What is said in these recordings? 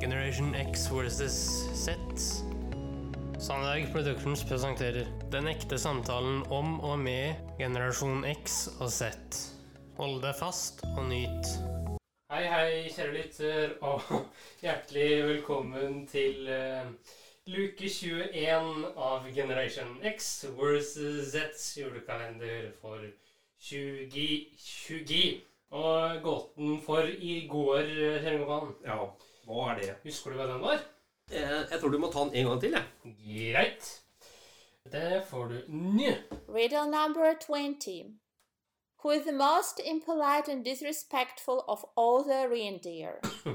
Generation X versus Z. Sandberg Productions presenterer Den ekte samtalen om og med generasjon X og Z. Hold deg fast og nyt. Hei, hei, kjære lytter, og hjertelig velkommen til uh, luke 21 av Generation X versus Zs julekalender for 2020. Og gåten for i går, kjære Gopan, Ja, hva er det? husker du hva den var? Eh, jeg tror du må ta den en gang til, jeg. Greit. Det får du nå. Riddle number 20. Who is the most impolite and disrespectful of all the reindeer?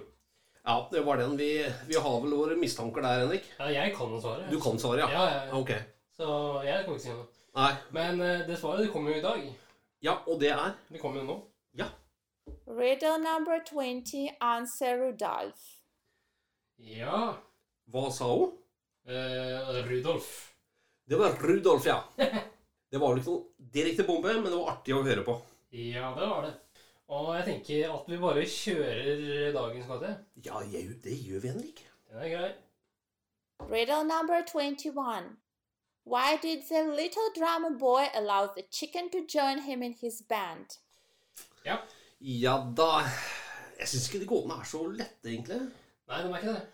Ja, det var den. Vi, vi har vel våre mistanker der, Henrik. Ja, jeg kan svaret. Du kan svaret, ja? Ja, ja, ja. Ok. Så jeg kan ikke si noe. Nei. Men eh, det svaret det kommer jo i dag. Ja, og det er Det kommer jo nå. Ja. Riddle number 20. Answer Rudolph. Ja. Hva sa hun? eh, Rudolf. Det var Rudolf, ja. Det var vel ikke noen direkte bombe, men det var artig å høre på. Ja, det var det. Og jeg tenker at vi bare kjører dagens gåte. Ja, jeg, det gjør vi, Henrik. Den er grei. Riddle number 21. Why did the little drummer boy allow the chicken to join him in his band? Ja. Ja da Jeg syns ikke de gåtene er så lette, egentlig. Nei, de er ikke det.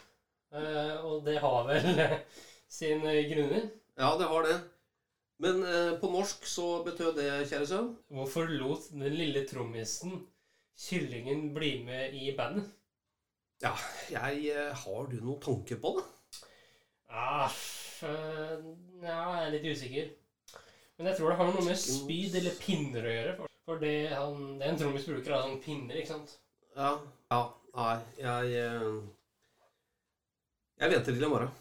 Uh, og det har vel sine grunner. Ja, det har det. Men uh, på norsk så betød det, kjære sønn Hvorfor lot den lille trommisen kyllingen bli med i bandet? Ja, jeg uh, Har du noen tanker på det? Ah, ja, jeg er litt usikker. Men jeg tror det har noe med spyd eller pinner å gjøre. For, for det, han, det en trommis bruker, er sånn pinner, ikke sant? Ja. ja nei, jeg Jeg venter til i morgen.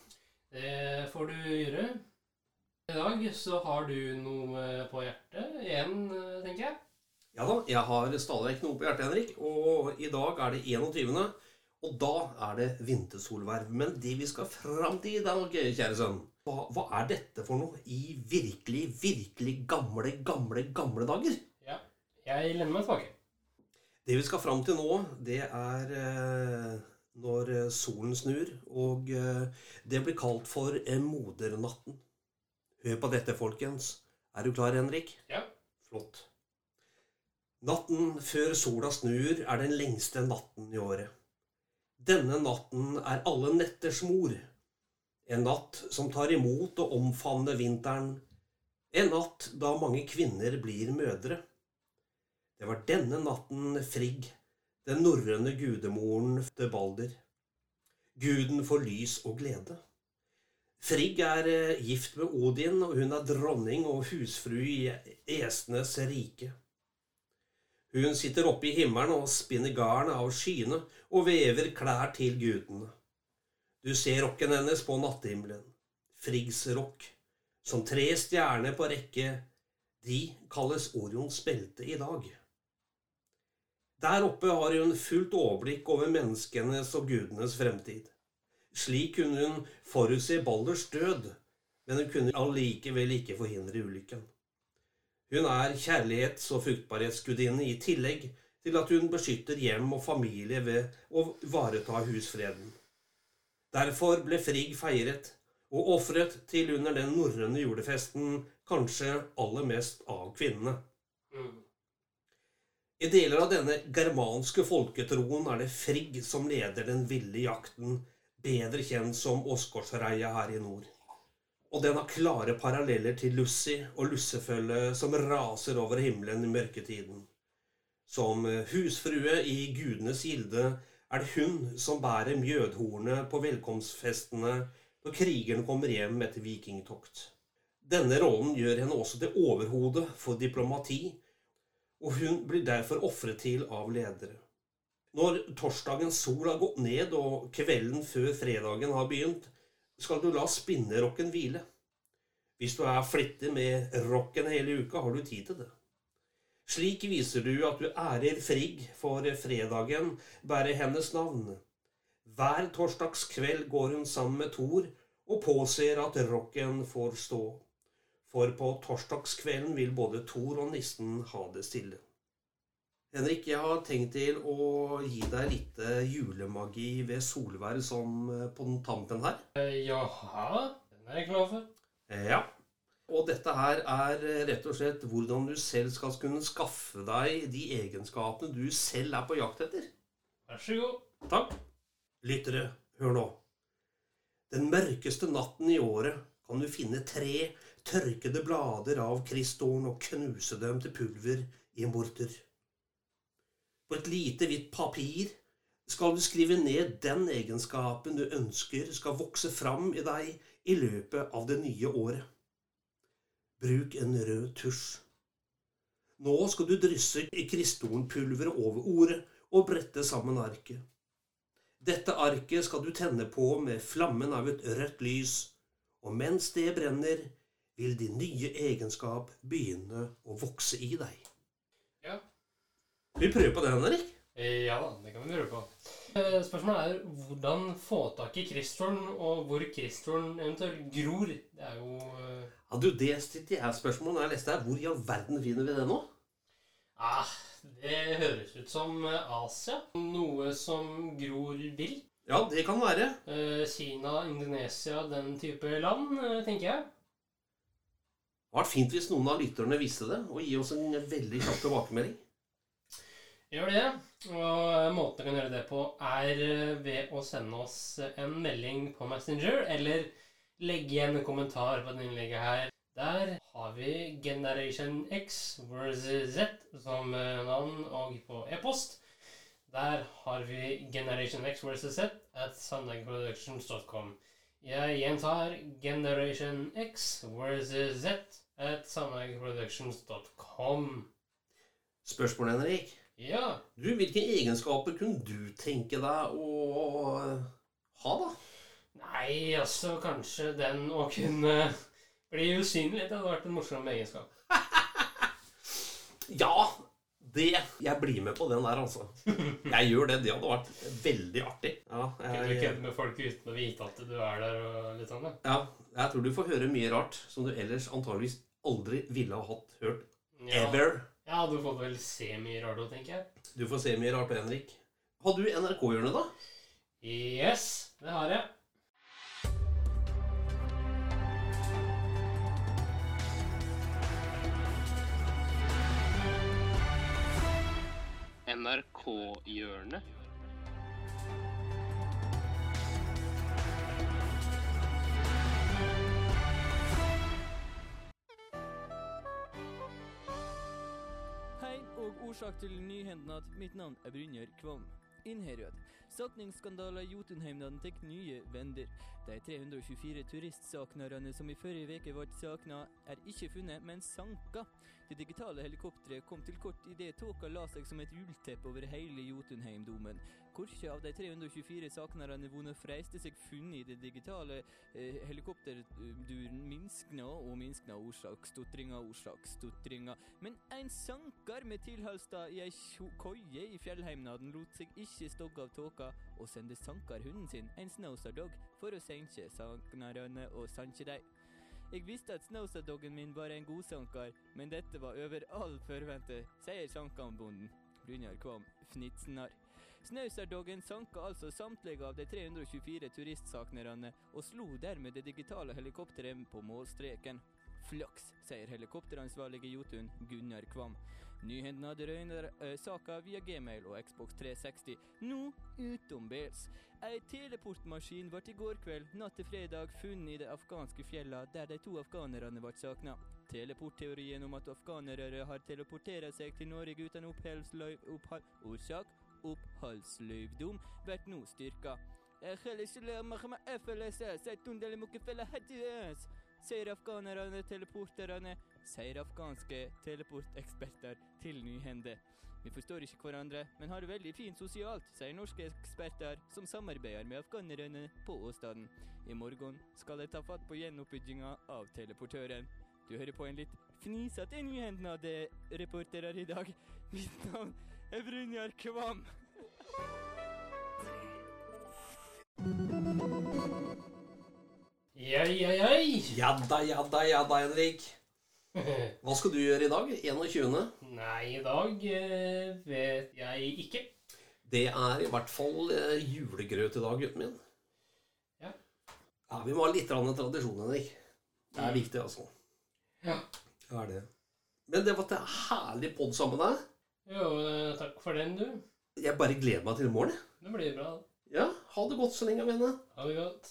Det får du gjøre. I dag så har du noe på hjertet igjen, eh, tenker jeg. Ja da, jeg har stadig vekk noe på hjertet, Henrik. Og i dag er det 21. Og da er det vintersolverv. Men det vi skal fram til i dag, kjære sønn hva, hva er dette for noe i virkelig, virkelig gamle, gamle, gamle dager? Ja, jeg lener meg tilbake. Det vi skal fram til nå, det er eh, når eh, solen snur, og eh, det blir kalt for modernatten. Hør på dette, folkens. Er du klar, Henrik? Ja. Flott. Natten før sola snur, er den lengste natten i året. Denne natten er alle netters mor. En natt som tar imot og omfavner vinteren. En natt da mange kvinner blir mødre. Det var denne natten Frigg, den norrøne gudemoren til Balder. Guden for lys og glede. Frigg er eh, gift med Odin, og hun er dronning og husfru i Esnes rike. Hun sitter oppe i himmelen og spinner garn av skyene og vever klær til gudene. Du ser rokken hennes på nattehimmelen. Friggs rokk, som tre stjerner på rekke, de kalles Orions belte i dag. Der oppe har hun fullt overblikk over menneskenes og gudenes fremtid. Slik kunne hun forutse Balders død, men hun kunne allikevel ikke forhindre ulykken. Hun er kjærlighets- og fruktbarhetsgudinne i tillegg til at hun beskytter hjem og familie ved å ivareta husfreden. Derfor ble Frigg feiret og ofret til under den norrøne julefesten kanskje aller mest av kvinnene. Mm. I deler av denne germanske folketroen er det Frigg som leder den ville jakten, bedre kjent som Åsgårdsreia her i nord. Og den har klare paralleller til Lussi og lussefølget som raser over himmelen i mørketiden. Som husfrue i gudenes gilde er det hun som bærer mjødhornet på velkomstfestene når krigeren kommer hjem etter vikingtokt. Denne rollen gjør henne også til overhode for diplomati, og hun blir derfor ofret til av ledere. Når torsdagens sol har gått ned og kvelden før fredagen har begynt, skal du la spinnerokken hvile. Hvis du er flittig med rocken hele uka, har du tid til det. Slik viser du at du ærer Frigg, for fredagen bærer hennes navn. Hver torsdagskveld går hun sammen med Thor og påser at rocken får stå. For på torsdagskvelden vil både Thor og nissen ha det stille. Henrik, jeg har tenkt til å gi deg litt eh, julemagi ved solvær sånn eh, på den tampen her. Eh, Jaha, den er jeg klar for. Ja. Og dette her er rett og slett hvordan du selv skal kunne skaffe deg de egenskapene du selv er på jakt etter. Vær så god. Takk. Lyttere, hør nå. Den mørkeste natten i året kan du finne tre tørkede blader av kristtorn og knuse dem til pulver i en morter. På et lite hvitt papir skal du skrive ned den egenskapen du ønsker skal vokse fram i deg i løpet av det nye året. Bruk en rød tusj. Nå skal du drysse kristtornpulveret over ordet og brette sammen arket. Dette arket skal du tenne på med flammen av et rødt lys, og mens det brenner, vil din nye egenskap begynne å vokse i deg. Ja. Vi prøver på det. Eh, Ja da, det kan vi prøve på. Eh, Spørsmålet er hvordan få tak i kristtorn, og hvor kristtorn eventuelt gror. Det er jo eh, Ja, du, Det stilte jeg spørsmål når jeg leste her. Hvor i all verden finner vi det nå? ah, Det høres ut som Asia. Noe som gror vilt. Ja, det kan være. Eh, Kina, Indonesia, den type land, eh, tenker jeg. Det hadde vært fint hvis noen av lytterne visste det, og gi oss en veldig kjapp tilbakemelding. Gjør det. Og måten dere kan gjøre det på, er eh, ved å sende oss en melding på Messenger, eller legge igjen en kommentar på det innlegget her. Der har vi Generation X versus Z som navn og på e-post. Der har vi Generation X versus Z at sandegproductions.com. Jeg gjentar Generation X versus Z at sandegproductions.com. Spørsmål, Henrik. Ja. Du, Hvilke egenskaper kunne du tenke deg å ha, da? Nei, altså kanskje den å kunne bli usynlig. Det hadde vært en morsom egenskap. Ja, det Jeg blir med på den der, altså. Jeg gjør det. Det hadde vært veldig artig. Ja, Kunne du jeg, kødde med folk uten å vite at du er der og litt sånn? ja, jeg tror du får høre mye rart som du ellers antageligvis aldri ville ha hatt hørt. Ja. Ever. ja, du får vel se mye rart òg, tenker jeg. Du får se mye rart Henrik. Har du NRK-hjørnet, da? Yes, det har jeg. NRK-hjørnet. Hei og årsak til nyhendnad. Mitt navn er Brynjar Kvam. Innherred. Sakningsskandaler i Jotunheimnaden tek nye vender. De 324 turistsaknerne som i forrige uke ble sakna, er ikke funnet, men sanka. Det digitale helikopteret kom til kort idet tåka la seg som et ullteppe over hele Jotunheimdomen. Hvilke av de 324 saknerne vunnet freiste seg funnet i det digitale eh, helikopterduren minskna og minskna årsaksstotringa, årsaksstotringa. Men en sankar med tilholdsstad i ei koie i fjellheimnaden lot seg ikke stogge av tåka, og sendte sankarhunden sin, en snowsardog, for å senke sanknarane og sanke dei. Jeg visste at snowsardoggen min var en godsankar, men dette var over all forvente, sier sankanbonden. Brynjar Kvam fnitsenar. Snausardoggen sanka altså samtlige av de 324 turistsaknerne, og slo dermed det digitale helikopteret på målstreken. Flaks, sier helikopteransvarlige Jotun, Gunnar Kvam. Nyhendene hadde røyner eh, saka via Gmail og Xbox 360. Nå utenbils. Ei teleportmaskin ble i går kveld, natt til fredag, funnet i de afghanske fjellene der de to afghanerne ble savna. Teleportteorien om at afghanere har teleportert seg til Norge uten oppholdsløyv... Opphold... Årsak? Oppholdsløyvdom blir nå styrka. Sier afghanerne teleporterne, sier afghanske teleporteksperter til Nyhende. Vi forstår ikke hverandre, men har det veldig fint sosialt, sier norske eksperter som samarbeider med afghanerne på åstedet. I morgen skal de ta fatt på gjenoppbygginga av teleportøren. Du hører på en litt fnisete Nyhendnade-reporter her i dag. Mitt navn er Brynjar Kvam. Jei, jei, jei. Ja da, ja da, ja da, Henrik. Hva skal du gjøre i dag? 21. Nei, i dag eh, vet jeg ikke. Det er i hvert fall eh, julegrøt i dag, gutten min. Ja. Ja, Vi må ha litt tradisjon, Henrik. Det er Mm. viktig, altså. Ja. Det er det. Men det var et herlig pod sammen med deg. Jo, eh, takk for den, du. Jeg bare gleder meg til i morgen. Det blir bra. Ja, Ha det godt så lenge, mine. Ha det godt.